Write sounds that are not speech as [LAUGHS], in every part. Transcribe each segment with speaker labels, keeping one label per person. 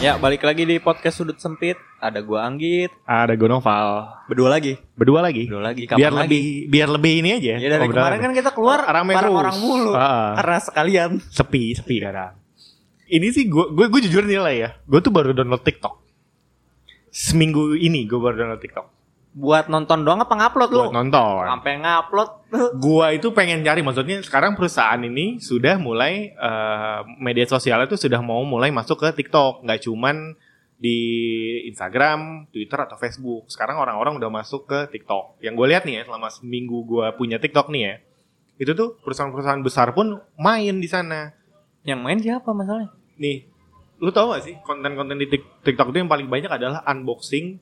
Speaker 1: Ya, balik lagi di podcast Sudut Sempit. Ada gua Anggit,
Speaker 2: Ada gue Noval.
Speaker 1: berdua lagi.
Speaker 2: Berdua lagi.
Speaker 1: Berdua lagi. Kapan
Speaker 2: biar
Speaker 1: lagi?
Speaker 2: lebih biar lebih ini aja.
Speaker 1: Ya dari kemarin kan kita keluar
Speaker 2: Rame
Speaker 1: bareng
Speaker 2: terus.
Speaker 1: orang mulu.
Speaker 2: Ah.
Speaker 1: Karena sekalian.
Speaker 2: sepi, sepi kadang. Ini sih gue gue gue jujur nilai ya. Gue tuh baru download TikTok. Seminggu ini gue baru download TikTok.
Speaker 1: Buat nonton doang apa ngupload lu?
Speaker 2: Buat nonton.
Speaker 1: Sampai ngupload. [LAUGHS]
Speaker 2: Gua itu pengen cari maksudnya sekarang perusahaan ini sudah mulai eh, media sosialnya tuh sudah mau mulai masuk ke TikTok, nggak cuman di Instagram, Twitter atau Facebook. Sekarang orang-orang udah masuk ke TikTok. Yang gue lihat nih ya selama seminggu gua punya TikTok nih ya, itu tuh perusahaan-perusahaan besar pun main di sana.
Speaker 1: Yang main siapa masalahnya?
Speaker 2: Nih, lu tau gak sih konten-konten di Tik- TikTok itu yang paling banyak adalah unboxing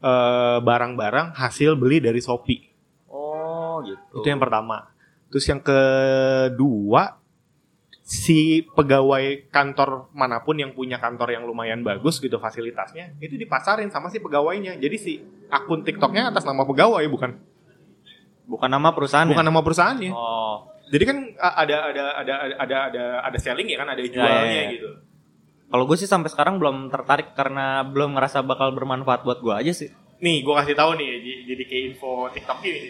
Speaker 2: eh, barang-barang hasil beli dari Shopee.
Speaker 1: Oh, gitu.
Speaker 2: Itu yang pertama. Terus yang kedua, si pegawai kantor mana pun yang punya kantor yang lumayan bagus gitu fasilitasnya, itu dipasarin sama si pegawainya. Jadi si akun TikToknya atas nama pegawai bukan
Speaker 1: bukan nama perusahaan.
Speaker 2: bukan nama perusahaannya.
Speaker 1: Oh.
Speaker 2: Jadi kan ada ada ada ada ada ada ada selling ya kan, ada jualnya
Speaker 1: ya, ya.
Speaker 2: gitu.
Speaker 1: Kalau gue sih sampai sekarang belum tertarik karena belum ngerasa bakal bermanfaat buat gue aja sih.
Speaker 2: Nih, gue kasih tahu nih, jadi kayak info TikTok ini.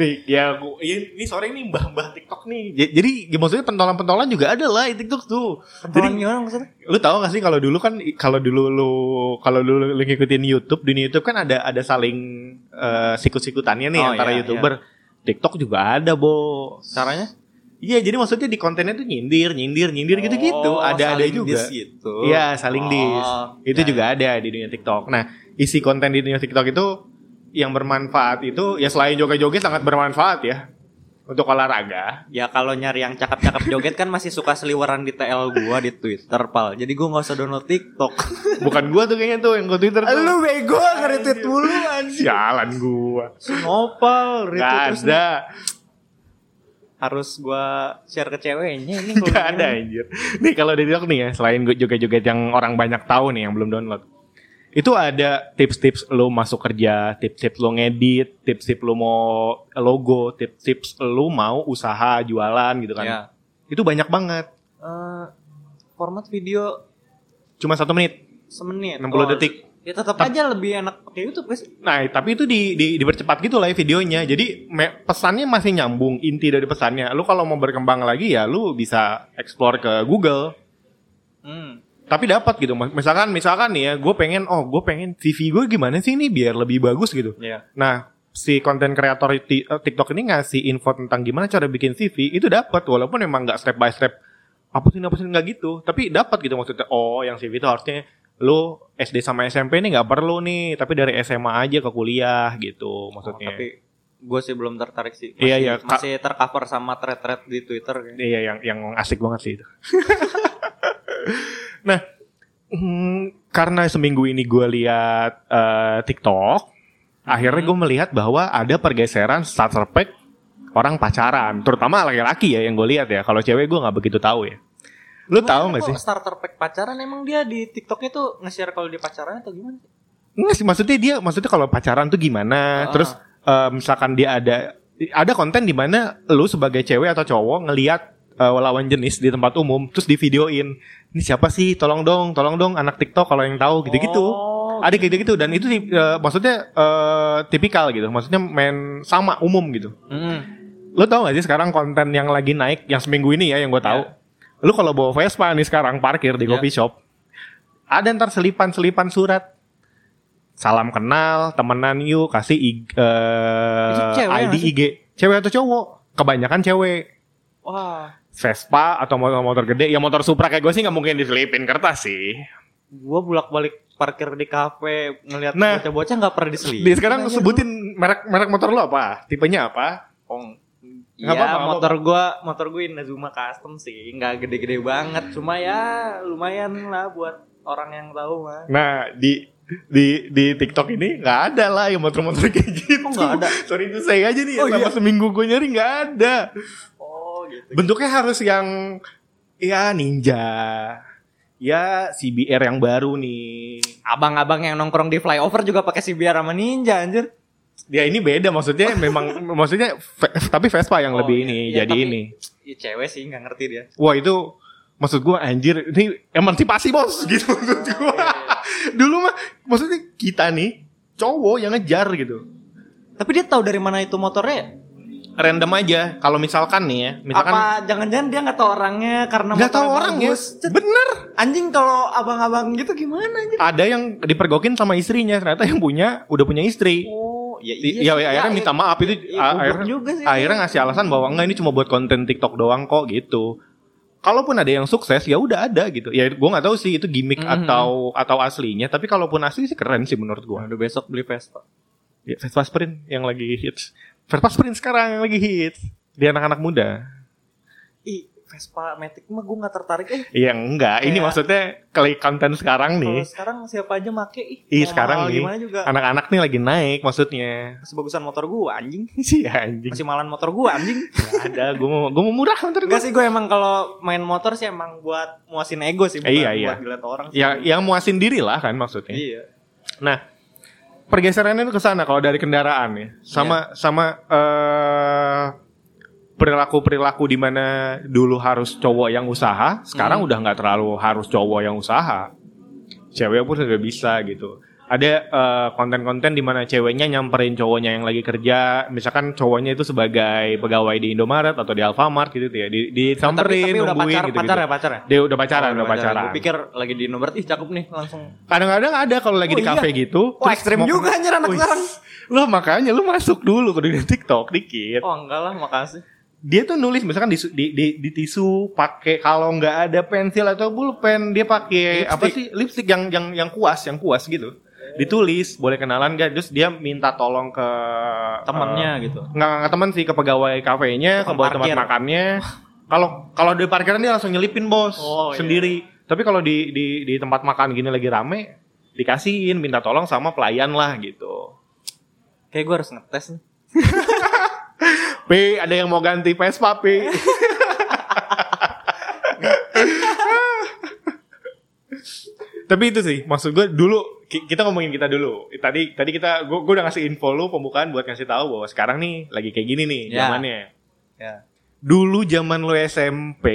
Speaker 2: Nih, ya gua, ini, ini sore ini mbah-mbah TikTok nih. J- Jadi, ya maksudnya pentolan-pentolan juga ada lah di TikTok tuh.
Speaker 1: Pentolan gimana maksudnya?
Speaker 2: lu tahu gak sih kalau dulu kan kalau dulu lu kalau dulu lu ngikutin YouTube di YouTube kan ada ada saling eh, sikut-sikutannya nih
Speaker 1: Oh,
Speaker 2: antara
Speaker 1: iya,
Speaker 2: youtuber TikTok juga ada bo
Speaker 1: Caranya?
Speaker 2: Iya jadi maksudnya di kontennya tuh nyindir nyindir nyindir gitu-gitu.
Speaker 1: Oh,
Speaker 2: ada ada
Speaker 1: saling
Speaker 2: juga.
Speaker 1: gitu.
Speaker 2: iya saling
Speaker 1: Oh,
Speaker 2: dis itu
Speaker 1: ya,
Speaker 2: juga ada di dunia TikTok. Nah isi konten di dunia TikTok itu yang bermanfaat itu ya selain joget-joget sangat bermanfaat ya untuk olahraga.
Speaker 1: Ya kalau nyari yang cakep-cakep joget kan masih suka seliweran di TL gua di Twitter, Pal. Jadi gua nggak usah download TikTok. [LAUGHS]
Speaker 2: bukan gua tuh kayaknya tuh yang ke Twitter tuh.
Speaker 1: Lu bego nge-retweet mulu anjing.
Speaker 2: sialan gua.
Speaker 1: Nopal, retweet
Speaker 2: Gak
Speaker 1: terus
Speaker 2: ada
Speaker 1: harus gua share ke ceweknya ini [LAUGHS] kalau
Speaker 2: Gak
Speaker 1: gini.
Speaker 2: ada anjir. Nih kalau di TikTok nih ya, selain gue joget-joget yang orang banyak tahu nih yang belum download. Itu ada tips-tips lo masuk kerja, tips-tips lo ngedit, tips-tips lo mau logo, tips-tips lo mau usaha jualan gitu kan.
Speaker 1: Ya.
Speaker 2: Itu banyak banget.
Speaker 1: Eh, format video
Speaker 2: Cuma satu menit.
Speaker 1: semenit.
Speaker 2: 60
Speaker 1: Oh,
Speaker 2: detik.
Speaker 1: Ya tetap aja lebih enak pakai YouTube guys.
Speaker 2: Nah, tapi itu di, di dipercepat gitu lah ya videonya. Jadi me- pesannya masih nyambung inti dari pesannya. Lu kalau mau berkembang lagi ya lu bisa explore ke Google.
Speaker 1: Hmm.
Speaker 2: tapi dapat gitu Mas. misalkan misalkan nih ya gue pengen oh gue pengen CV gue gimana sih ini biar lebih bagus gitu
Speaker 1: Ya.
Speaker 2: nah si konten kreator eh, TikTok ini ngasih info tentang gimana cara bikin CV itu dapat walaupun emang nggak step by step apa sih apa sih nggak gitu tapi dapat gitu maksudnya oh yang CV itu harusnya lu SD sama SMP ini nggak perlu nih tapi dari SMA aja ke kuliah gitu
Speaker 1: Oh,
Speaker 2: maksudnya
Speaker 1: tapi gue sih belum tertarik sih. Masih,
Speaker 2: Iya, iya.
Speaker 1: Masih tercover sama thread-thread di Twitter kayaknya.
Speaker 2: Iya yang yang asik banget sih itu. [LAUGHS] nah, mm, karena seminggu ini gue lihat eh, TikTok, akhirnya gue melihat bahwa ada pergeseran starter pack orang pacaran, terutama laki-laki ya yang gue lihat ya. Kalau cewek gue nggak begitu tahu ya. Lu tahu nggak
Speaker 1: Kok
Speaker 2: sih?
Speaker 1: starter pack pacaran emang dia di TikToknya tuh nge-share kalau dia pacaran atau gimana?
Speaker 2: Enggak sih, maksudnya dia maksudnya kalau pacaran tuh gimana?
Speaker 1: Ah.
Speaker 2: Terus eh, misalkan dia ada ada konten di mana lu sebagai cewek atau cowok ngelihat eh, lawan jenis di tempat umum terus di videoin. Ini siapa sih? Tolong dong, tolong dong anak TikTok kalau yang tahu gitu-gitu.
Speaker 1: Oh,
Speaker 2: Ada kayak gitu dan itu eh, maksudnya eh, tipikal gitu. Maksudnya main sama umum gitu.
Speaker 1: Mm.
Speaker 2: Lu tau gak sih sekarang konten yang lagi naik yang seminggu ini ya yang gue tahu. Lu kalau bawa Vespa nih sekarang parkir di
Speaker 1: Ya.
Speaker 2: coffee shop. Ada ntar selipan-selipan surat. Salam kenal, temenan yuk, kasih IG,
Speaker 1: cewek
Speaker 2: ID? IG. Cewek atau cowok? Kebanyakan cewek.
Speaker 1: Wah,
Speaker 2: Vespa atau motor-motor gede. Ya motor Supra kayak gue sih nggak mungkin diselipin kertas sih.
Speaker 1: gua bolak-balik parkir di kafe ngelihat
Speaker 2: Nah.
Speaker 1: bocah-bocah nggak pernah diselipin.
Speaker 2: Di sekarang sebutin merek merek motor lo apa? Tipenya apa?
Speaker 1: dulu. Oh, Iya, motor gua, motor gue Inazuma Custom sih, nggak gede-gede banget, cuma ya lumayan lah buat orang yang tahu mah.
Speaker 2: Nah di di di TikTok ini nggak ada lah yang motor-motor kayak gitu.
Speaker 1: Oh, nggak ada?
Speaker 2: Sorry itu saya aja nih.
Speaker 1: Oh,
Speaker 2: selama
Speaker 1: iya?
Speaker 2: seminggu gue nyari nggak ada.
Speaker 1: Oh gitu.
Speaker 2: Bentuknya harus yang ya ninja. Ya CBR yang baru nih.
Speaker 1: Abang-abang yang nongkrong di flyover juga pakai CBR sama Ninja anjir.
Speaker 2: Ya ini beda maksudnya [LAUGHS] memang maksudnya ve- tapi Vespa yang
Speaker 1: Oh,
Speaker 2: lebih
Speaker 1: iya.
Speaker 2: ini
Speaker 1: Iya,
Speaker 2: jadi
Speaker 1: tapi-
Speaker 2: ini.
Speaker 1: Ya cewek sih nggak ngerti dia.
Speaker 2: Wah itu maksud gua anjir ini emansipasi bos [LAUGHS] gitu maksud gua. Dulu mah maksudnya kita nih cowok yang ngejar gitu.
Speaker 1: Tapi dia tahu dari mana itu motornya.
Speaker 2: Random aja. Kalau misalkan nih ya, misalkan
Speaker 1: Apa jangan-jangan dia nggak tahu orangnya karena
Speaker 2: nggak tahu orangnya.
Speaker 1: bagus? Cet,
Speaker 2: Bener.
Speaker 1: Anjing kalau abang-abang gitu gimana anjing?
Speaker 2: Ada yang dipergokin sama istrinya, ternyata yang punya udah punya istri.
Speaker 1: Oh, ya
Speaker 2: Di- ya, ya, akhirnya minta maaf itu
Speaker 1: ya,
Speaker 2: akhirnya,
Speaker 1: juga sih.
Speaker 2: akhirnya ngasih alasan bahwa enggak ini cuma buat konten TikTok doang kok gitu. Kalaupun ada yang sukses ya udah ada gitu. Ya gue nggak tahu sih itu gimmick
Speaker 1: Mhm.
Speaker 2: atau atau aslinya, tapi kalaupun asli sih keren sih menurut gue.
Speaker 1: Waduh besok beli Vespa.
Speaker 2: Ya, Vespa Sprint yang lagi hits. Vespa Sprint sekarang yang lagi hits di anak-anak muda.
Speaker 1: Vespa Matic mah gue nggak tertarik eh.
Speaker 2: Iya enggak, ini
Speaker 1: Kayak-
Speaker 2: maksudnya klik konten sekarang
Speaker 1: Kalau
Speaker 2: nih.
Speaker 1: sekarang siapa aja make ih. Mau
Speaker 2: sekarang nih
Speaker 1: juga.
Speaker 2: anak-anak nih lagi naik maksudnya.
Speaker 1: Masih bagusan motor gua anjing.
Speaker 2: Sih [LAUGHS] anjing.
Speaker 1: Masih malan motor gua anjing. [LAUGHS]
Speaker 2: Nggak ada, gue mau gue mau murah ntar gue.
Speaker 1: Enggak sih gue emang kalau main motor sih emang buat muasin ego sih bukan
Speaker 2: Iya, iya.
Speaker 1: buat dilihat orang sih.
Speaker 2: Ya yang muasin diri lah kan maksudnya.
Speaker 1: Iya.
Speaker 2: Nah, pergeserannya itu ke sana kalau dari kendaraan ya. Sama sama eh perilaku-perilaku di mana dulu harus cowok yang usaha, sekarang
Speaker 1: Hmm.
Speaker 2: udah nggak terlalu harus cowok yang usaha. Cewek pun sudah bisa gitu. Ada eh, konten-konten di mana ceweknya nyamperin cowoknya yang lagi kerja, misalkan cowoknya itu sebagai pegawai di Indomaret atau di Alfamart gitu ya, di disamperin,
Speaker 1: tapi, tapi udah
Speaker 2: nungguin
Speaker 1: pacar,
Speaker 2: gitu,
Speaker 1: pacar ya pacar ya?
Speaker 2: Dia udah pacaran,
Speaker 1: Oh,
Speaker 2: udah pacaran.
Speaker 1: Gue pikir lagi di nomor ih cakep nih langsung.
Speaker 2: Kadang-kadang ada kalau lagi
Speaker 1: Oh,
Speaker 2: di kafe
Speaker 1: iya.
Speaker 2: gitu.
Speaker 1: Wah,
Speaker 2: terus
Speaker 1: ekstrim juga anjir anak sekarang.
Speaker 2: Lo makanya lu masuk dulu ke dunia TikTok dikit.
Speaker 1: Oh enggak lah makasih.
Speaker 2: Dia tuh nulis misalkan di, di, di, di tisu pakai kalau nggak ada pensil atau pulpen dia pakai apa sih lipstick yang yang yang kuas yang kuas gitu. Ditulis boleh kenalan gak? Terus dia minta tolong ke
Speaker 1: Temennya
Speaker 2: eh,
Speaker 1: gitu.
Speaker 2: nggak nggak teman sih ke pegawai kafenya, ke buat tempat makannya. Kalau kalau di parkiran dia langsung nyelipin bos
Speaker 1: Oh, iya.
Speaker 2: sendiri. Tapi kalau di, di di tempat makan gini lagi rame dikasihin minta tolong sama pelayan lah gitu.
Speaker 1: Kayak gue harus ngetes nih. [LAUGHS]
Speaker 2: P ada yang mau ganti Vespa P. Tapi itu sih maksud gue dulu ki- kita ngomongin kita dulu. Tadi tadi kita gue udah ngasih info lu pembukaan buat ngasih tahu bahwa sekarang nih lagi kayak gini nih
Speaker 1: Ya.
Speaker 2: zamannya.
Speaker 1: Ya.
Speaker 2: Dulu zaman lu SMP,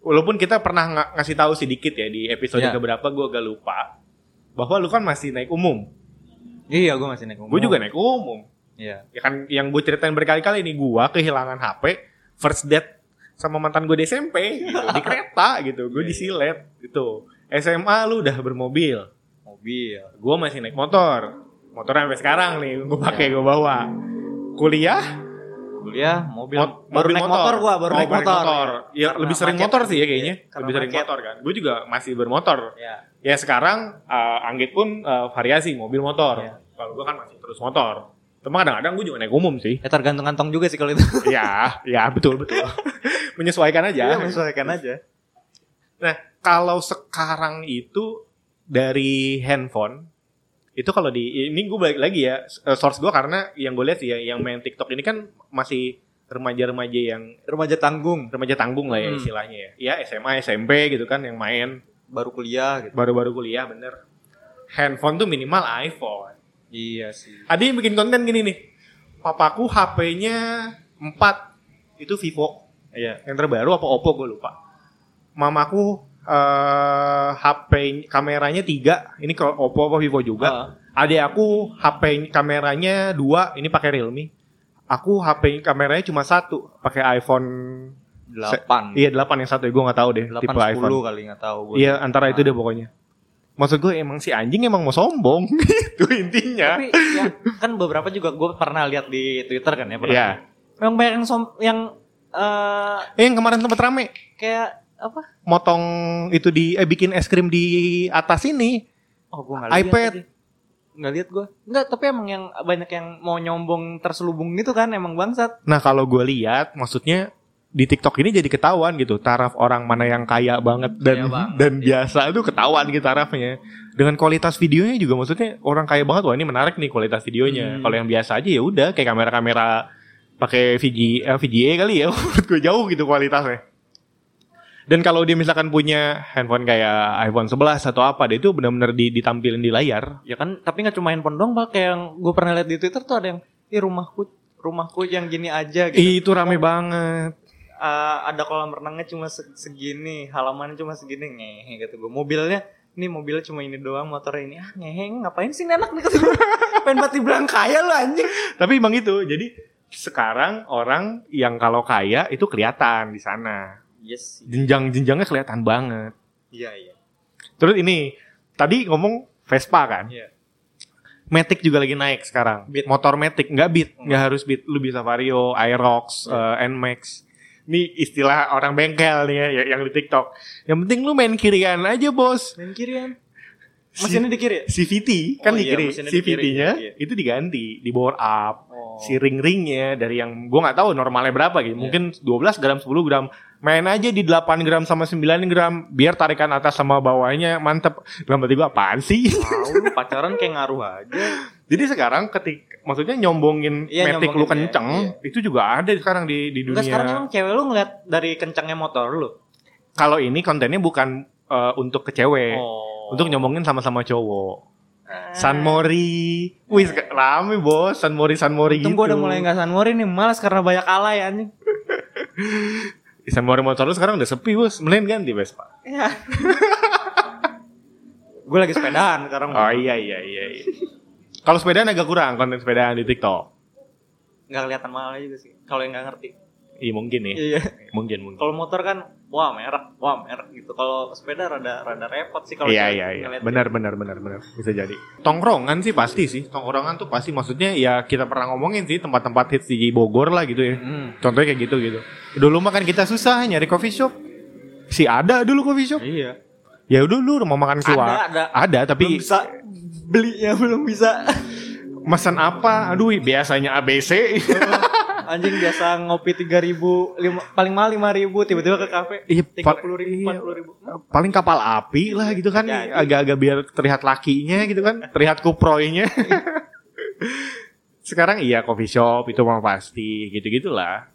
Speaker 2: walaupun kita pernah nga- ngasih tahu sedikit ya di episode
Speaker 1: Ya.
Speaker 2: keberapa gue agak lupa bahwa lu kan masih naik umum.
Speaker 1: Iya gue masih naik
Speaker 2: Gue juga naik umum.
Speaker 1: Iya.
Speaker 2: Ya kan yang gue ceritain berkali-kali nih gua kehilangan HP first date sama mantan gue di SMP gitu, di kereta gitu, gue
Speaker 1: Iya,
Speaker 2: disilet gitu. SMA lu udah bermobil,
Speaker 1: Mobil.
Speaker 2: gue masih naik motor, motor sampai sekarang nih gue pakai
Speaker 1: Iya.
Speaker 2: gue bawa. Kuliah
Speaker 1: Kuliah mobil.
Speaker 2: mot-
Speaker 1: baru
Speaker 2: mobil
Speaker 1: naik motor, gua, baru
Speaker 2: Oh,
Speaker 1: naik motor.
Speaker 2: Ya
Speaker 1: Karena
Speaker 2: lebih sering
Speaker 1: macet.
Speaker 2: motor sih ya kayaknya,
Speaker 1: Iya, karena
Speaker 2: lebih sering
Speaker 1: macet.
Speaker 2: motor kan. Gue juga masih bermotor.
Speaker 1: Ya.
Speaker 2: Ya sekarang uh, Anggit pun uh, variasi mobil motor.
Speaker 1: Iya.
Speaker 2: Kalau gue kan masih terus motor. Cuma kadang-kadang gue juga naik umum sih.
Speaker 1: Ya tergantung kantong juga sih kalau itu. [LAUGHS]
Speaker 2: ya, ya betul betul. Menyesuaikan aja.
Speaker 1: Iya, menyesuaikan aja.
Speaker 2: Nah, kalau sekarang itu dari handphone itu kalau di ini gue balik lagi ya eh, source gue karena yang gue lihat sih ya yang main TikTok ini kan masih remaja-remaja yang
Speaker 1: Remaja tanggung,
Speaker 2: remaja tanggung lah ya
Speaker 1: Hmm.
Speaker 2: istilahnya ya. Ya SMA, SMP gitu kan yang main
Speaker 1: baru kuliah gitu.
Speaker 2: baru-baru kuliah bener. Handphone tuh minimal iPhone.
Speaker 1: Iya sih.
Speaker 2: Yang bikin konten gini nih. Papaku HP-nya 4 itu Vivo.
Speaker 1: Iya.
Speaker 2: Yang terbaru apa Oppo gue lupa. Mamaku eh HP kameranya 3, ini kalau Oppo apa Vivo juga.
Speaker 1: Ah,
Speaker 2: Adik aku HP kameranya 2, ini pakai Realme. Aku HP kameranya cuma satu, pakai iPhone
Speaker 1: delapan.
Speaker 2: Iya 8 yang satu, gue nggak tahu deh
Speaker 1: Delapan
Speaker 2: tipe iPhone.
Speaker 1: sepuluh kali nggak tahu gue.
Speaker 2: Iya antara itu deh pokoknya. Maksud gue emang si anjing emang mau sombong [LAUGHS] itu intinya.
Speaker 1: Tapi ya, kan beberapa juga gue pernah lihat di Twitter kan ya. Pernah.
Speaker 2: Iya.
Speaker 1: Yang banyak yang som yang eh
Speaker 2: Eh yang kemarin sempat rame
Speaker 1: kayak apa?
Speaker 2: motong itu di eh bikin es krim di atas ini
Speaker 1: Oh gue nggak lihat.
Speaker 2: iPad.
Speaker 1: Nggak lihat gue. Nggak. Tapi emang yang banyak yang mau nyombong terselubung gitu kan emang bangsat.
Speaker 2: Nah kalau gue lihat, maksudnya di TikTok ini jadi ketahuan gitu taraf orang mana yang kaya banget dan
Speaker 1: Kaya banget,
Speaker 2: dan
Speaker 1: iya.
Speaker 2: biasa itu ketahuan gitu tarafnya. Dengan kualitas videonya juga maksudnya orang kaya banget wah ini menarik nih kualitas videonya.
Speaker 1: Hmm.
Speaker 2: Kalau yang biasa aja ya udah kayak kamera-kamera pakai VG, eh, VGA kali ya [LAUGHS] menurut gue jauh gitu kualitasnya. Dan kalau dia misalkan punya handphone kayak iPhone 11 atau apa, dia itu benar-benar di- ditampilin di layar.
Speaker 1: Ya kan. Tapi nggak cuma handphone doang pak. Kayak yang gue pernah lihat di Twitter tuh ada yang, ih rumahku rumahku yang gini aja gitu.
Speaker 2: Ih, itu rame banget.
Speaker 1: Eh, ada kolam renangnya cuma se- segini, halamannya cuma segini nih gitu gue. Mobilnya ini mobilnya cuma ini doang motornya ini ah ngeheng ngapain sih anak nih [LAUGHS] pengen banget dibilang kaya lu anjing
Speaker 2: Tapi emang itu. Jadi sekarang orang yang kalau kaya itu kelihatan di sana.
Speaker 1: yes
Speaker 2: Jenjang-jenjangnya kelihatan banget.
Speaker 1: iya iya
Speaker 2: Terus ini tadi ngomong Vespa kan?
Speaker 1: iya
Speaker 2: Matic juga lagi naik sekarang.
Speaker 1: Beat.
Speaker 2: Motor Matic nggak Beat,
Speaker 1: Hmm.
Speaker 2: nggak harus Beat. Lu bisa Vario, Aerox,
Speaker 1: Iya.
Speaker 2: eh, Nmax. Ini istilah orang bengkel nih ya, ya, yang di TikTok. Yang penting lu main kirian aja bos.
Speaker 1: main kirian mesinnya di kiri ya?
Speaker 2: CVT kan
Speaker 1: Oh
Speaker 2: di
Speaker 1: iya,
Speaker 2: kiri,
Speaker 1: kiri,
Speaker 2: CVT-nya
Speaker 1: iya.
Speaker 2: itu diganti, di bore up.
Speaker 1: oh.
Speaker 2: Si ring-ringnya dari yang gua nggak tahu normalnya berapa gitu.
Speaker 1: Iya.
Speaker 2: Mungkin 12 gram, 10 gram. Main aja di 8 gram sama 9 gram biar tarikan atas sama bawahnya mantep. Dalam gua apaan sih?
Speaker 1: Lu pacaran kayak ngaruh aja [LAUGHS]
Speaker 2: Jadi sekarang ketik maksudnya nyombongin
Speaker 1: Iya,
Speaker 2: metik lu
Speaker 1: nyombongin,
Speaker 2: kenceng, itu juga ada sekarang di di
Speaker 1: Enggak sekarang
Speaker 2: dunia.
Speaker 1: emang cewek lu ngeliat dari kencangnya motor lu
Speaker 2: Kalau ini kontennya bukan eh, untuk ke cewek,
Speaker 1: oh
Speaker 2: untuk nyombongin sama-sama cowok.
Speaker 1: Ah.
Speaker 2: San Mori. Wih, rame bos, San Mori San Mori gitu.
Speaker 1: Untung gua udah mulai nggak sanmori nih, malas karena banyak alay anjing. [LAUGHS]
Speaker 2: San Mori motor lu sekarang udah sepi bos, mending ganti Vespa. [LAUGHS]
Speaker 1: Ya. gue lagi sepedaan sekarang.
Speaker 2: Oh iya iya iya. iya. Kalau sepedaan agak kurang konten sepedaan di TikTok.
Speaker 1: Nggak kelihatan mahal juga sih. Kalau yang nggak ngerti.
Speaker 2: Iya mungkin nih,
Speaker 1: Iya.
Speaker 2: mungkin mungkin.
Speaker 1: Kalau motor kan, wah merek, wah merek gitu. Kalau sepeda rada rada repot sih kalau
Speaker 2: Iya iya iya. Benar benar benar benar bisa jadi. Tongkrongan sih pasti sih. Tongkrongan tuh pasti maksudnya ya kita pernah ngomongin sih tempat-tempat hits di Bogor lah gitu ya.
Speaker 1: Hmm.
Speaker 2: Contohnya kayak gitu gitu. Dulu mah kan kita susah nyari coffee shop. Si ada dulu coffee shop.
Speaker 1: Iya.
Speaker 2: Ya udah lu mau makan keluar.
Speaker 1: Ada, ada.
Speaker 2: Ada
Speaker 1: Belum
Speaker 2: tapi
Speaker 1: bisa belinya belum bisa.
Speaker 2: pesan apa? Aduh biasanya ABC. [LAUGHS]
Speaker 1: Anjing biasa ngopi tiga ribu, lima, paling mahal lima ribu, tiba-tiba ke kafe
Speaker 2: Iya,
Speaker 1: tiga puluh ribu,
Speaker 2: iya.
Speaker 1: empat puluh ribu.
Speaker 2: Paling kapal api lah gitu kan. Agak-agak biar terlihat lakinya gitu kan. Terlihat kuproynya. [LAUGHS] Sekarang iya coffee shop itu mah pasti gitu-gitulah.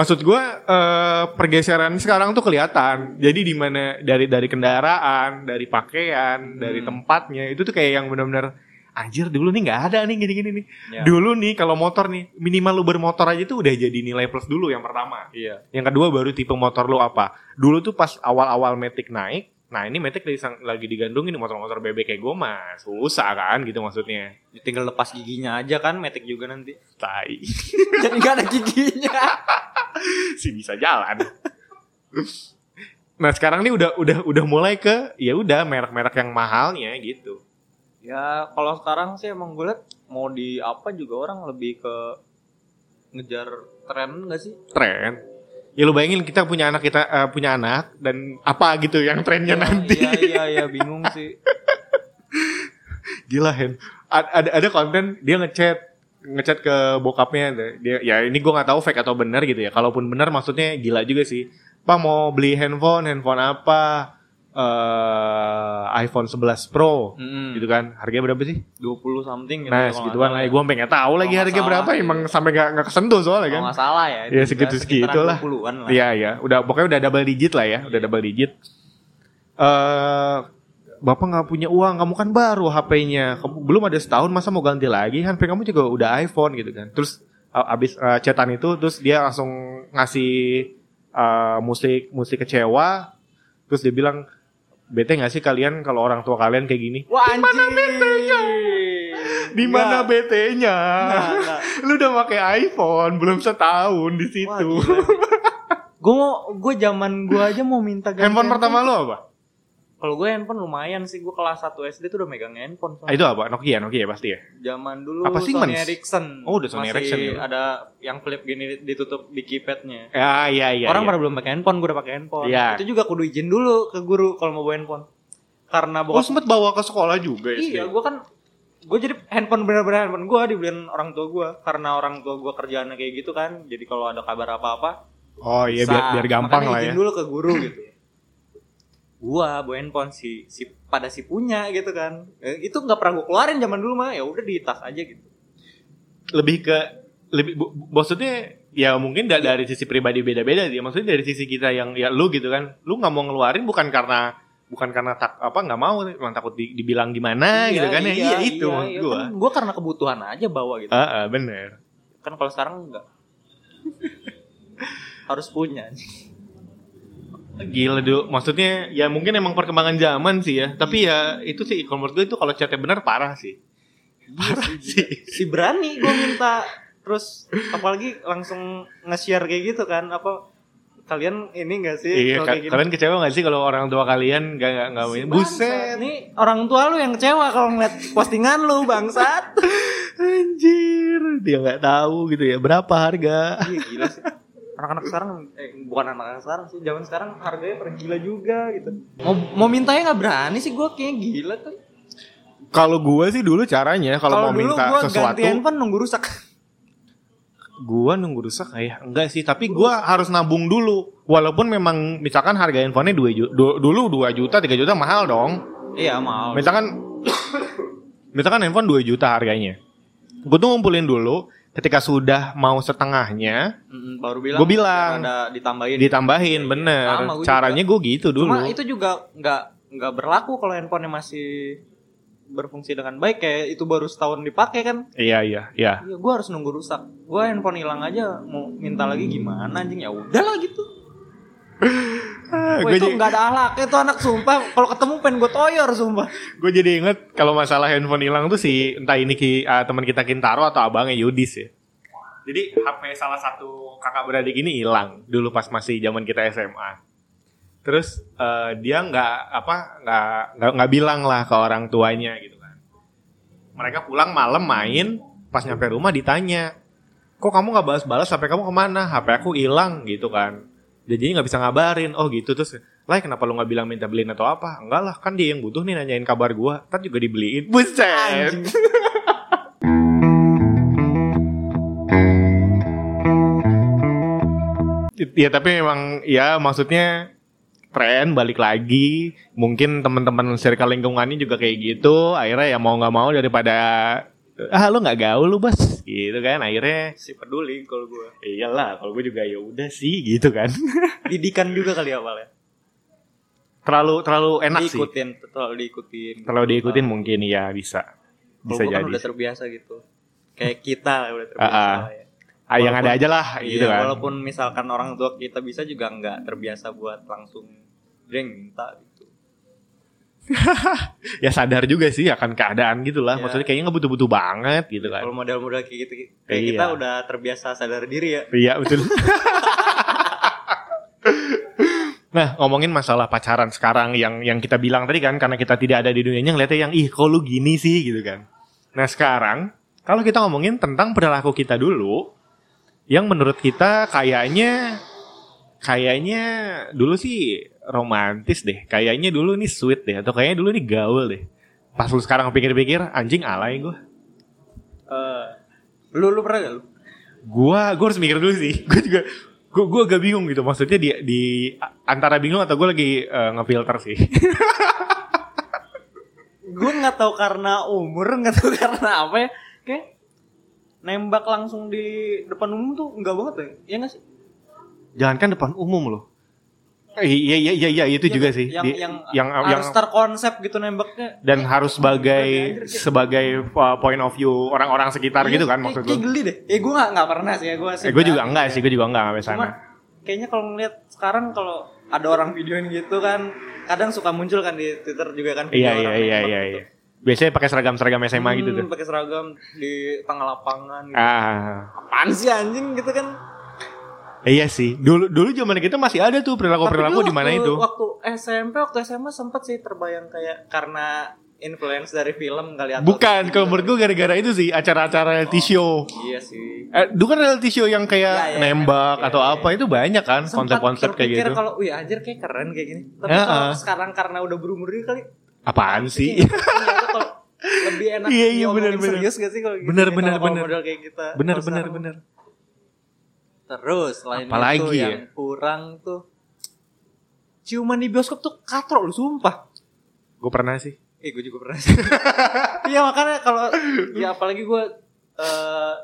Speaker 2: Maksud gua eh, pergeseran sekarang tuh kelihatan. Jadi di mana dari dari kendaraan, dari pakaian, dari
Speaker 1: Hmm.
Speaker 2: tempatnya itu tuh kayak yang benar-benar anjir dulu nih nggak ada nih gini-gini nih.
Speaker 1: Ya.
Speaker 2: Dulu nih kalau motor nih minimal lu bermotor aja tuh udah jadi nilai plus dulu yang pertama.
Speaker 1: Iya.
Speaker 2: Yang kedua baru tipe motor lu apa. Dulu tuh pas awal-awal Matic naik, nah ini Matic lagi, lagi digandungin motor-motor bebek kayak gue mah susah kan gitu maksudnya.
Speaker 1: Tinggal lepas giginya aja kan, metik juga nanti.
Speaker 2: Tai. [LAUGHS]
Speaker 1: Jadi nggak ada giginya. [LAUGHS] [LAUGHS]
Speaker 2: si bisa jalan. nah sekarang nih udah udah udah mulai ke ya udah merek-merek yang mahalnya gitu.
Speaker 1: Ya kalau sekarang sih emang gue liat mau di apa juga orang lebih ke ngejar tren gak sih?
Speaker 2: Tren. Ya lu bayangin kita punya anak kita eh, punya anak dan apa gitu yang trennya nanti.
Speaker 1: Iya iya iya bingung sih. [LAUGHS]
Speaker 2: Gila Hen. Ada ada konten dia ngechat ngechat ke bokapnya dia ya ini gua nggak tahu fake atau benar gitu ya. Kalaupun benar maksudnya gila juga sih. Pak mau beli handphone, handphone apa? eh iPhone 11 Pro
Speaker 1: Mm-mm.
Speaker 2: gitu kan. Harganya berapa sih?
Speaker 1: 20 something gitu.
Speaker 2: Nah, segituan lah. Gue pengen tahu lagi
Speaker 1: Kalau nggak
Speaker 2: harga
Speaker 1: salah,
Speaker 2: berapa.
Speaker 1: iya.
Speaker 2: Emang sampai gak, nggak kesentuh soalnya kan.
Speaker 1: nggak salah ya.
Speaker 2: Iya,
Speaker 1: juga
Speaker 2: segitu-segitu
Speaker 1: sekitaran
Speaker 2: lah.
Speaker 1: 20-an lah.
Speaker 2: Iya iya, udah pokoknya udah double digit lah ya, udah double digit. Eh Bapak nggak punya uang, kamu kan baru HP-nya, kamu belum ada setahun masa mau ganti lagi, HP kamu juga udah iPhone gitu kan. Terus abis uh, chatan itu, terus dia langsung ngasih uh, musik musik kecewa, terus dia bilang bete nggak sih kalian kalau orang tua kalian kayak gini?
Speaker 1: Wah anjing.
Speaker 2: Di mana BT-nya? [LAUGHS] Lu udah pakai iPhone, belum setahun di situ. [LAUGHS]
Speaker 1: Gue mau, gue zaman gue aja mau minta ganti
Speaker 2: handphone pertama lu apa?
Speaker 1: Kalau gue handphone lumayan sih, gue kelas 1 SD tuh udah megang handphone.
Speaker 2: Ah, itu apa? Nokia, Nokia pasti ya.
Speaker 1: Zaman dulu
Speaker 2: Apa sih,
Speaker 1: Sony? Ericsson.
Speaker 2: Oh, udah Sony
Speaker 1: Masih
Speaker 2: Ericsson ya.
Speaker 1: ada yang flip gini ditutup di keypadnya.
Speaker 2: Ya, iya, iya.
Speaker 1: Orang
Speaker 2: iya.
Speaker 1: pada belum pakai handphone, gue udah pakai handphone.
Speaker 2: Iya.
Speaker 1: Itu juga kudu izin dulu ke guru kalau mau bawa handphone. Karena
Speaker 2: Oh,
Speaker 1: bokap
Speaker 2: sempet bawa ke sekolah juga ya.
Speaker 1: Iya, gue kan gue jadi handphone bener-bener handphone gue dibeliin orang tua gue karena orang tua gue kerjaannya kayak gitu kan. Jadi kalau ada kabar apa-apa,
Speaker 2: Oh iya, biar, biar gampang
Speaker 1: Makanya
Speaker 2: lah
Speaker 1: izin
Speaker 2: ya.
Speaker 1: dulu ke guru gitu. Gua bawa handphone si si pada si punya gitu kan. Eh, itu nggak pernah gue keluarin zaman dulu mah, ya udah di tas aja gitu.
Speaker 2: Lebih ke lebih bu- maksudnya ya mungkin da- dari sisi pribadi beda-beda dia. Maksudnya dari sisi kita yang ya lu gitu kan. Lu nggak mau ngeluarin bukan karena bukan karena tak apa nggak mau emang takut di- dibilang gimana gitu kan ya. Iya, itu
Speaker 1: iya,
Speaker 2: maksud
Speaker 1: iya.
Speaker 2: gua.
Speaker 1: Kan gua karena kebutuhan aja bawa gitu.
Speaker 2: Ah, ah, bener.
Speaker 1: Kan kalau sekarang enggak. [LAUGHS] Harus punya.
Speaker 2: Gila dulu, maksudnya ya mungkin emang perkembangan zaman sih ya. Tapi ya itu sih menurut gue itu kalau chatnya benar parah sih. Parah sih.
Speaker 1: si berani gue minta terus apalagi langsung nge-share kayak gitu kan apa kalian ini gak sih
Speaker 2: Iya,
Speaker 1: kalau
Speaker 2: ka-
Speaker 1: kayak gini?
Speaker 2: kalian kecewa gak sih kalau orang tua kalian gak nggak nggak
Speaker 1: Si.
Speaker 2: Buset,
Speaker 1: nih orang tua lu yang kecewa kalau ngeliat postingan lu bangsat [LAUGHS]
Speaker 2: anjir, dia nggak tahu gitu ya berapa harga.
Speaker 1: iya gila sih anak-anak sekarang eh, bukan anak-anak sekarang sih zaman sekarang harganya per gila juga gitu mau mau mintanya nggak berani sih gue kayak gila tuh
Speaker 2: Kalau gue sih dulu caranya kalau mau
Speaker 1: dulu
Speaker 2: minta
Speaker 1: gua
Speaker 2: sesuatu,
Speaker 1: ganti handphone nunggu rusak
Speaker 2: gue nunggu rusak kayak enggak sih, tapi gue harus nabung dulu. Walaupun memang misalkan harga handphonenya 2 juta, dulu 2 juta, 3 juta mahal dong.
Speaker 1: iya mau
Speaker 2: Misalkan misalkan handphone 2 juta harganya. Gue tuh ngumpulin dulu, ketika sudah mau setengahnya,
Speaker 1: Mm, baru bilang
Speaker 2: Gua bilang.
Speaker 1: ada ditambahin
Speaker 2: ditambahin bener.
Speaker 1: Sama, gua
Speaker 2: Caranya gue gitu dulu.
Speaker 1: Cuma itu juga nggak nggak berlaku kalau handphonenya masih berfungsi dengan baik kayak itu baru setahun dipakai kan.
Speaker 2: Iya iya iya.
Speaker 1: Iya, gue harus nunggu rusak. Gue handphone hilang aja mau minta lagi gimana anjing ya udahlah gitu.
Speaker 2: Gue
Speaker 1: itu nggak ada alak itu anak sumpah. Kalau ketemu pengen gue toyor sumpah.
Speaker 2: gue jadi inget kalau masalah handphone hilang tuh si entah ini ki, ah, teman kita Kintaro atau abangnya Yudis ya. Jadi HP salah satu kakak beradik ini hilang dulu pas masih zaman kita SMA. Terus eh, dia nggak apa nggak nggak bilang lah ke orang tuanya gitu kan. Mereka pulang malam main, pas nyampe rumah ditanya, kok kamu nggak balas-balas HP kamu ke mana? HP aku hilang gitu kan. Dia jadi nggak bisa ngabarin. Oh gitu terus, lah kenapa lu nggak bilang minta beliin atau apa? Enggak lah, kan dia yang butuh nih nanyain kabar gua. Ntar juga dibeliin. Buset. Ya tapi memang ya maksudnya tren balik lagi. Mungkin teman-teman circle lingkungannya juga kayak gitu. Akhirnya ya mau nggak mau daripada ah lu nggak gaul lu bos gitu kan akhirnya
Speaker 1: Si peduli kalau gue.
Speaker 2: iyalah kalau gue juga ya udah sih gitu kan [LAUGHS]
Speaker 1: Didikan juga kali awalnya.
Speaker 2: terlalu terlalu enak sih
Speaker 1: Diikutin, terlalu diikutin.
Speaker 2: terlalu diikutin mungkin ya bisa bisa
Speaker 1: kan
Speaker 2: jadi
Speaker 1: udah terbiasa gitu. Kayak kita udah terbiasa.
Speaker 2: Ah.
Speaker 1: lah ya.
Speaker 2: ah, yang
Speaker 1: walaupun-
Speaker 2: ada aja lah
Speaker 1: Iya,
Speaker 2: gitu kan
Speaker 1: walaupun misalkan orang tua kita bisa juga nggak terbiasa buat langsung yang minta gitu. [LAUGHS]
Speaker 2: ya sadar juga sih akan keadaan gitu lah
Speaker 1: Iya.
Speaker 2: maksudnya kayaknya nggak butuh-butuh banget gitu kan
Speaker 1: Kalau model-model kayak gitu kayak
Speaker 2: Iya.
Speaker 1: kita udah terbiasa sadar diri ya.
Speaker 2: Iya betul. [LAUGHS] nah ngomongin masalah pacaran sekarang yang yang kita bilang tadi kan karena kita tidak ada di dunianya ngeliatnya yang ih kok lu gini sih gitu kan. Nah sekarang kalau kita ngomongin tentang perilaku kita dulu yang menurut kita kayaknya kayaknya dulu sih romantis deh. Kayaknya dulu nih sweet deh atau kayaknya dulu nih gaul deh. Pas lu sekarang pikir-pikir anjing alay gue.
Speaker 1: Eh, lu lu pernah gak lu?
Speaker 2: gua gua harus mikir dulu sih [LAUGHS] gua juga gua gua agak bingung gitu maksudnya di di antara bingung atau gua lagi eh, ngefilter sih [LAUGHS]
Speaker 1: Gue nggak tahu karena umur, nggak tahu [LAUGHS] karena apa ya. Kayak nembak langsung di depan umum tuh enggak banget ya. Iya nggak sih?
Speaker 2: jangankan depan umum loh iya iya iya iya itu
Speaker 1: Iya
Speaker 2: juga
Speaker 1: kan?
Speaker 2: sih
Speaker 1: Yang
Speaker 2: Di-
Speaker 1: yang,
Speaker 2: yang yang
Speaker 1: harus terkonsep gitu nembaknya.
Speaker 2: dan harus sebagai
Speaker 1: kayak-
Speaker 2: sebagai uh, point of view orang-orang sekitar
Speaker 1: Iya,
Speaker 2: gitu kan
Speaker 1: kayak-
Speaker 2: maksud
Speaker 1: Kayak
Speaker 2: gua
Speaker 1: geli deh. Eh gue nggak nggak pernah sih ya gue sih.
Speaker 2: eh, gua juga enggak
Speaker 1: ya.
Speaker 2: sih gua juga enggak sampai sana
Speaker 1: kayaknya kalau ngeliat sekarang kalau ada orang videoin gitu kan kadang suka muncul kan di Twitter juga kan video
Speaker 2: iya iya
Speaker 1: orang
Speaker 2: iya iya
Speaker 1: gitu.
Speaker 2: iya biasanya pakai seragam seragam SMA gitu
Speaker 1: Hmm,
Speaker 2: tuh
Speaker 1: pakai seragam di tengah lapangan gitu.
Speaker 2: ah
Speaker 1: Apaan sih anjing gitu kan?
Speaker 2: Iya sih dulu dulu zaman kita masih ada tuh perilaku perilaku
Speaker 1: dulu
Speaker 2: di mana itu
Speaker 1: Waktu SMP, waktu SMA sempet sih terbayang kayak karena influence dari film kali atau
Speaker 2: bukan kalau menurut gua gara-gara itu sih acara-acara reality show
Speaker 1: Iya sih.
Speaker 2: Eh, dulu kan reality show yang kayak
Speaker 1: Iya, iya,
Speaker 2: nembak
Speaker 1: iya,
Speaker 2: atau
Speaker 1: iya.
Speaker 2: apa itu banyak kan
Speaker 1: Sempat
Speaker 2: konsep-konsep kayak gitu.
Speaker 1: kalau, wih anjir kayak keren kayak gini. Tapi
Speaker 2: Ya,
Speaker 1: kalau
Speaker 2: ah.
Speaker 1: sekarang karena udah berumur juga kali.
Speaker 2: Apaan sih?
Speaker 1: kayaknya ternyata kalau lebih enak [LAUGHS]
Speaker 2: Iya, iya, bener, bener.
Speaker 1: serius gak sih kalau gitu?
Speaker 2: Bener,
Speaker 1: ya,
Speaker 2: bener, bener.
Speaker 1: model kayak kita.
Speaker 2: bener bener bener.
Speaker 1: Terus selain
Speaker 2: Apalagi
Speaker 1: itu
Speaker 2: ya?
Speaker 1: yang kurang tuh ciuman di bioskop tuh katrok lu sumpah.
Speaker 2: Gue pernah sih.
Speaker 1: Eh gue juga pernah sih. [LAUGHS] Iya makanya kalau ya apalagi gue eh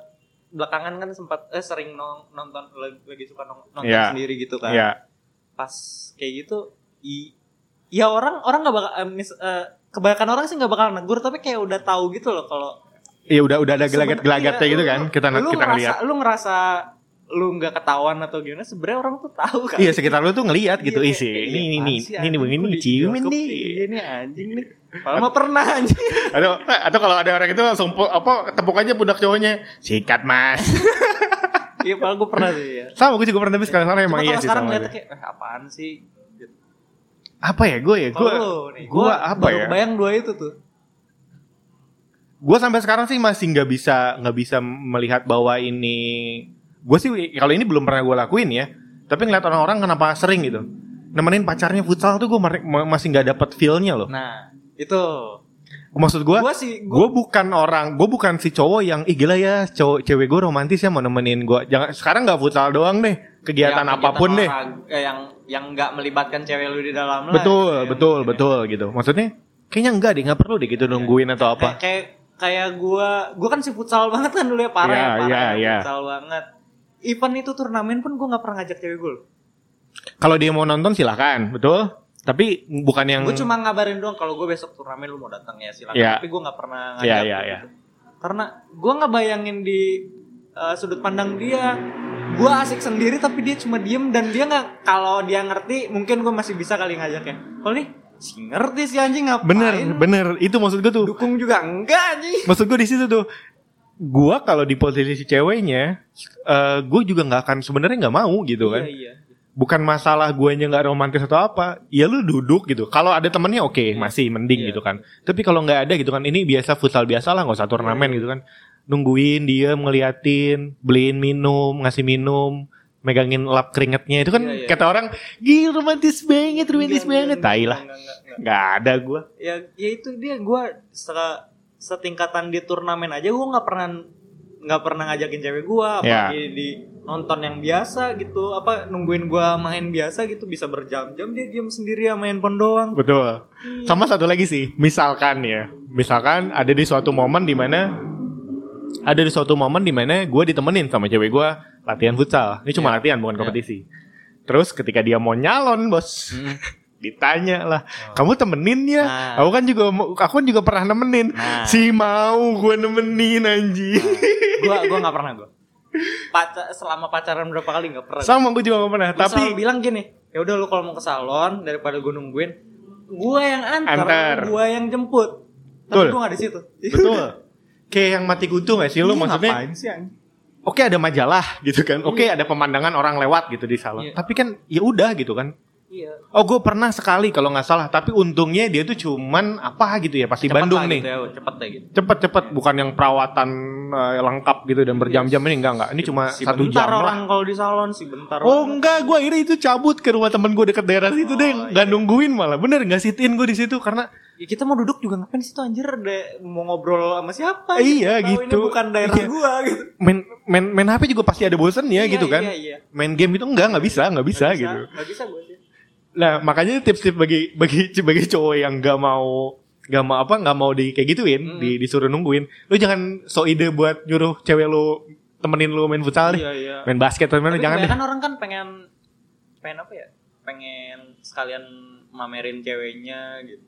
Speaker 1: belakangan kan sempat eh sering nong- nonton lagi, suka nong- nonton
Speaker 2: Iya.
Speaker 1: sendiri gitu kan.
Speaker 2: Iya.
Speaker 1: Pas kayak gitu i ya orang orang nggak bakal eh, mis- eh, kebanyakan orang sih nggak bakal negur tapi kayak udah tahu gitu loh kalau
Speaker 2: Iya udah udah ada gelagat-gelagatnya
Speaker 1: Iya,
Speaker 2: gitu kan. Kita
Speaker 1: lu
Speaker 2: kita
Speaker 1: ngerasa,
Speaker 2: ngeliat.
Speaker 1: lu ngerasa lu nggak ketahuan atau gimana sebenarnya orang tuh tahu kan
Speaker 2: Iya sekitar lu tuh ngelihat gitu
Speaker 1: Iya,
Speaker 2: isi. Ini ini ini ini begini ciumin nih.
Speaker 1: Iya nih anjing nih Padahal mah pernah anjing
Speaker 2: Atau atau kalau ada orang itu langsung apa tepuk aja pundak cowoknya. Sikat mas.
Speaker 1: Iya padahal gue pernah sih ya
Speaker 2: sama gue juga pernah tapi sekarang sekarang emang iya sih
Speaker 1: sekarang ngeliatnya kayak eh, apaan sih.
Speaker 2: Apa ya gue ya gue gue apa ya?
Speaker 1: bayang dua itu tuh
Speaker 2: Gue sampai sekarang sih masih nggak bisa nggak bisa melihat bahwa ini gue sih kalau ini belum pernah gue lakuin ya. Tapi ngeliat orang-orang kenapa sering gitu. Nemenin pacarnya futsal tuh gue masih nggak dapet feel-nya loh.
Speaker 1: Nah itu
Speaker 2: Maksud gue
Speaker 1: Gue sih gue
Speaker 2: gue bukan orang gue bukan si cowok yang ih gila ya cowok cewek gue romantis ya mau nemenin gue jangan sekarang nggak futsal doang deh kegiatan
Speaker 1: Ya,
Speaker 2: apa pun
Speaker 1: deh eh, yang yang nggak melibatkan cewek lu di dalam lah,
Speaker 2: betul
Speaker 1: ya,
Speaker 2: betul
Speaker 1: mungkin ya.
Speaker 2: betul gitu maksudnya kayaknya enggak deh nggak perlu deh gitu nungguin atau apa
Speaker 1: Kayak kayak, gua gua kan si futsal banget kan dulu ya parah
Speaker 2: Iya,
Speaker 1: ya, parah
Speaker 2: iya,
Speaker 1: ya,
Speaker 2: iya.
Speaker 1: futsal banget. Event itu turnamen pun gua nggak pernah ngajak cewek gue.
Speaker 2: kalau dia mau nonton silahkan betul tapi bukan yang
Speaker 1: Gue cuma ngabarin doang kalau gue besok turnamen lu mau datang ya silakan.
Speaker 2: Iya.
Speaker 1: Tapi gue nggak pernah ngajak.
Speaker 2: Iya, iya,
Speaker 1: gitu.
Speaker 2: iya.
Speaker 1: Karena gue nggak bayangin di uh, sudut pandang dia. Gue asik sendiri tapi dia cuma diem dan dia nggak kalau dia ngerti mungkin gue masih bisa kali ngajaknya. Kalau nih si ngerti si anjing ngapain?
Speaker 2: bener bener itu maksud gue tuh
Speaker 1: Dukung juga enggak anjing.
Speaker 2: maksud gue di situ tuh gua kalau di posisi ceweknya eh gue juga nggak akan sebenarnya nggak mau gitu kan
Speaker 1: Iya iya.
Speaker 2: bukan masalah guanya nggak romantis atau apa ya lu duduk gitu kalau ada temennya oke masih mending
Speaker 1: Iya.
Speaker 2: gitu kan tapi kalau nggak ada gitu kan ini biasa futsal biasa lah nggak usah turnamen
Speaker 1: Iya.
Speaker 2: gitu kan nungguin dia ngeliatin beliin minum ngasih minum megangin lap keringetnya itu kan
Speaker 1: Iya, iya.
Speaker 2: kata orang gila romantis banget romantis
Speaker 1: Enggak,
Speaker 2: banget tai lah
Speaker 1: enggak, enggak, enggak.
Speaker 2: nggak ada gua
Speaker 1: Ya ya itu dia gue setingkatan di turnamen aja gue nggak pernah nggak pernah ngajakin cewek gue
Speaker 2: Ya.
Speaker 1: apalagi di nonton yang biasa gitu apa nungguin gue main biasa gitu bisa berjam-jam dia diam sendiri ya main handphone doang
Speaker 2: betul sama satu lagi sih misalkan ya misalkan ada di suatu momen di mana ada di suatu momen di mana gue ditemenin sama cewek gue latihan futsal. Ini cuma
Speaker 1: Iya.
Speaker 2: latihan bukan
Speaker 1: Iya.
Speaker 2: kompetisi. Terus ketika dia mau nyalon bos, ditanya lah, kamu temenin ya?
Speaker 1: Oh. Nah.
Speaker 2: Aku kan juga aku kan juga pernah nemenin.
Speaker 1: Nah.
Speaker 2: Si mau gue nemenin anjing. [LAUGHS]
Speaker 1: gue gue nggak pernah gue Pacar, selama pacaran berapa kali nggak pernah
Speaker 2: Sama gue juga gak pernah.
Speaker 1: Gua
Speaker 2: Tapi
Speaker 1: selalu bilang gini ya udah lu kalau mau ke salon daripada gue nungguin gue yang antar,
Speaker 2: Antar.
Speaker 1: gue yang jemput
Speaker 2: Betul.
Speaker 1: tapi gue nggak di situ
Speaker 2: betul. [LAUGHS] Kayak yang mati kutu gak sih lu
Speaker 1: Iya,
Speaker 2: maksudnya?
Speaker 1: ngapain sih anjing?
Speaker 2: Oke ada majalah gitu kan. Oke ada pemandangan orang lewat gitu di salon.
Speaker 1: Iya.
Speaker 2: Tapi kan ya udah gitu kan.
Speaker 1: Iya
Speaker 2: Oh gue pernah sekali kalau nggak salah. Tapi untungnya dia tuh cuman apa gitu ya pasti
Speaker 1: Cepet
Speaker 2: Bandung nih.
Speaker 1: gitu ya, cepet deh gitu
Speaker 2: Cepet-cepet bukan yang perawatan eh, lengkap gitu dan berjam-jam ini enggak enggak. Ini cuma
Speaker 1: si
Speaker 2: satu
Speaker 1: bentar
Speaker 2: jam
Speaker 1: orang
Speaker 2: lah.
Speaker 1: kalau di salon si bentar
Speaker 2: Oh
Speaker 1: orang.
Speaker 2: enggak, gue akhirnya itu cabut ke rumah temen gue deket daerah situ deh,
Speaker 1: Oh,
Speaker 2: nggak nungguin malah, bener nggak sitin gue di situ karena
Speaker 1: Ya, kita mau duduk juga ngapain di situ anjir deh mau ngobrol sama siapa
Speaker 2: Iya,
Speaker 1: Tahu
Speaker 2: gitu.
Speaker 1: ini bukan daerah
Speaker 2: Iya.
Speaker 1: gua gitu
Speaker 2: main main main HP juga pasti ada bosen ya
Speaker 1: Iya,
Speaker 2: gitu kan,
Speaker 1: iya, iya.
Speaker 2: main game itu enggak nggak bisa nggak bisa,
Speaker 1: Nggak
Speaker 2: gitu.
Speaker 1: nggak bisa gue sih
Speaker 2: Nah makanya tips-tips bagi bagi bagi cowok yang nggak mau nggak mau apa nggak mau di kayak gituin,
Speaker 1: Hmm.
Speaker 2: di, disuruh nungguin, lu jangan so ide buat nyuruh cewek lu temenin lu main futsal deh,
Speaker 1: iya iya
Speaker 2: main basket atau mana jangan deh.
Speaker 1: kebanyakan orang kan pengen pengen apa ya pengen sekalian mamerin ceweknya gitu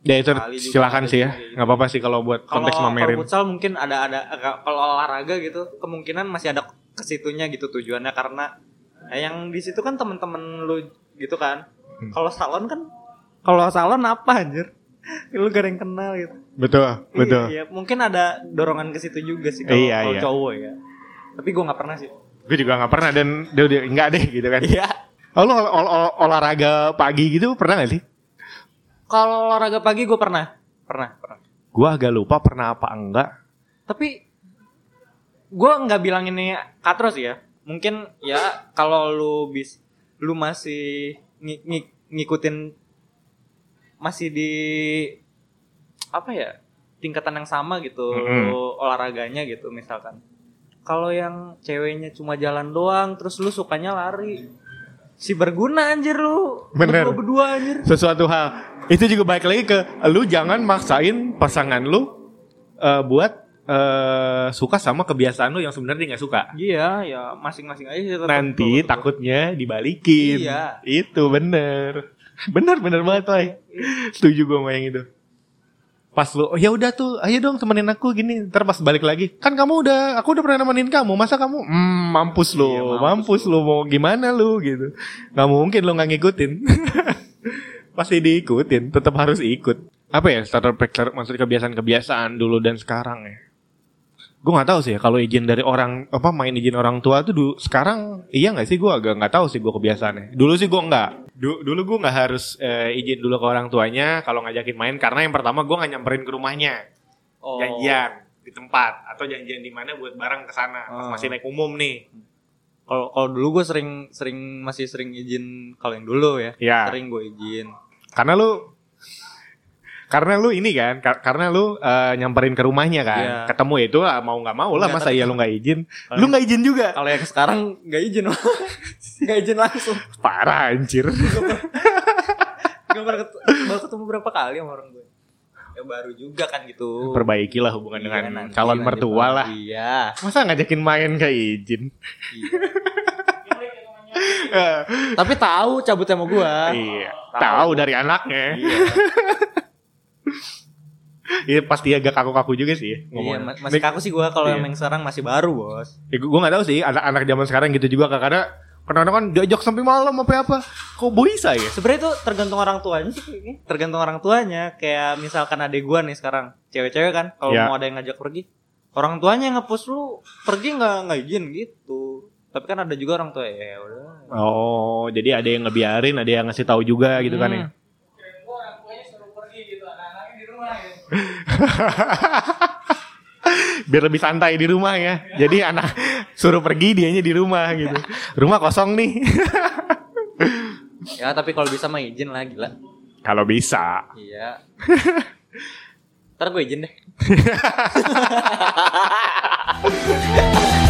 Speaker 2: Ya itu silakan
Speaker 1: ada
Speaker 2: sih ya,
Speaker 1: gitu.
Speaker 2: nggak apa-apa sih kalau buat
Speaker 1: kalau
Speaker 2: konteks
Speaker 1: kalau
Speaker 2: mamerin.
Speaker 1: futsal mungkin ada ada kalau olahraga gitu kemungkinan masih ada ke situnya gitu tujuannya karena eh, yang di situ kan temen-temen lu gitu kan
Speaker 2: Hmm.
Speaker 1: kalau salon kan kalau salon apa anjir lu gak ada yang kenal gitu
Speaker 2: Betul, betul.
Speaker 1: Iya, mungkin ada dorongan ke situ juga sih kalau
Speaker 2: Iya, iya.
Speaker 1: cowok ya. Tapi gue nggak pernah sih.
Speaker 2: Gue juga nggak pernah dan dia udah nggak deh gitu kan.
Speaker 1: Iya.
Speaker 2: Oh, lu ol- ol- ol- olahraga pagi gitu pernah gak sih?
Speaker 1: Kalau olahraga pagi gue pernah, pernah, pernah.
Speaker 2: Gua agak lupa pernah apa enggak.
Speaker 1: Tapi gue nggak bilang ini katro sih ya. Mungkin ya kalau lu bis, lu masih ng- ng- ngikutin masih di apa ya tingkatan yang sama gitu
Speaker 2: Mm-mm.
Speaker 1: olahraganya gitu misalkan. Kalau yang ceweknya cuma jalan doang, terus lu sukanya lari, si berguna anjir lu.
Speaker 2: Bener.
Speaker 1: Berdua berdua anjir.
Speaker 2: Sesuatu hal. Itu juga balik lagi ke lu jangan maksain pasangan lu eh, buat eh, suka sama kebiasaan lu yang sebenarnya dia nggak suka.
Speaker 1: Iya, ya masing-masing aja sih. tetap.
Speaker 2: Nanti
Speaker 1: betul.
Speaker 2: takutnya dibalikin.
Speaker 1: Iya.
Speaker 2: Itu bener. Bener bener banget, Lai. Setuju gue sama yang itu. pas lu oh, ya udah tuh ayo dong temenin aku gini ntar pas balik lagi kan kamu udah aku udah pernah nemenin kamu masa kamu hmm, mampus lu
Speaker 1: Iya,
Speaker 2: mampus,
Speaker 1: mampus
Speaker 2: lu mau gimana lu gitu nggak mungkin lu nggak ngikutin [LAUGHS] pasti diikutin tetap harus ikut apa ya starter pack maksudnya kebiasaan-kebiasaan dulu dan sekarang ya gue nggak tahu sih ya kalau izin dari orang apa main izin orang tua tuh dulu sekarang iya nggak sih gue agak nggak tahu sih gue kebiasaannya dulu sih gue nggak Du- dulu gue nggak harus eh, izin dulu ke orang tuanya kalau ngajakin main karena yang pertama gue nggak nyamperin ke rumahnya
Speaker 1: Oh.
Speaker 2: janjian di tempat atau janjian di mana buat bareng ke sana
Speaker 1: Oh.
Speaker 2: masih naik umum nih
Speaker 1: Kalau kalau dulu gue sering sering masih sering izin kalau yang dulu ya.
Speaker 2: Ya.
Speaker 1: Sering gue izin.
Speaker 2: karena lu karena lu ini kan ka- karena lu eh, nyamperin ke rumahnya kan
Speaker 1: Iya.
Speaker 2: ketemu itu ah, mau nggak mau lah masa
Speaker 1: tapi-
Speaker 2: ya lu nggak izin lu nggak izin juga
Speaker 1: Kalau yang sekarang nggak izin, [LAUGHS] nggak izin langsung.
Speaker 2: parah anjir [LAUGHS]
Speaker 1: Gue baru, ket- baru ketemu berapa kali sama orang gue. Ya baru juga kan gitu.
Speaker 2: perbaikilah hubungan
Speaker 1: Iya,
Speaker 2: dengan
Speaker 1: nanti-
Speaker 2: calon
Speaker 1: nanti
Speaker 2: mertua lah
Speaker 1: Iya.
Speaker 2: masa ngajakin main kayak izin
Speaker 1: iya. [LAUGHS]
Speaker 2: Eh,
Speaker 1: Tapi tahu cabut sama gue.
Speaker 2: iya tahu dari anaknya Iya pasti agak kaku-kaku juga sih
Speaker 1: Iya,
Speaker 2: ngomongnya.
Speaker 1: ma- masih kaku sih gue kalau
Speaker 2: Iya.
Speaker 1: yang sekarang masih baru bos.
Speaker 2: Ya, gue gak tahu sih anak-anak zaman sekarang gitu juga karena kadang-kadang kan diajak sampai malam apa apa. Kok bisa ya?
Speaker 1: Sebenarnya itu tergantung orang tuanya sih. Tergantung orang tuanya. Kayak misalkan adek gue nih sekarang, cewek-cewek kan, kalau
Speaker 2: Iya.
Speaker 1: mau ada yang ngajak pergi, orang tuanya yang ngepost lu pergi nggak nggak izin gitu. Tapi kan ada juga orang tua ya udah.
Speaker 2: Oh, jadi ada yang ngebiarin, ada yang ngasih tahu juga gitu kan ya. [LAUGHS] biar lebih santai di rumah ya. Jadi anak suruh pergi dianya di rumah gitu. Rumah kosong nih.
Speaker 1: ya tapi kalau bisa mah izin lah.
Speaker 2: Kalau bisa.
Speaker 1: Iya. Ntar gue izin deh. [LAUGHS]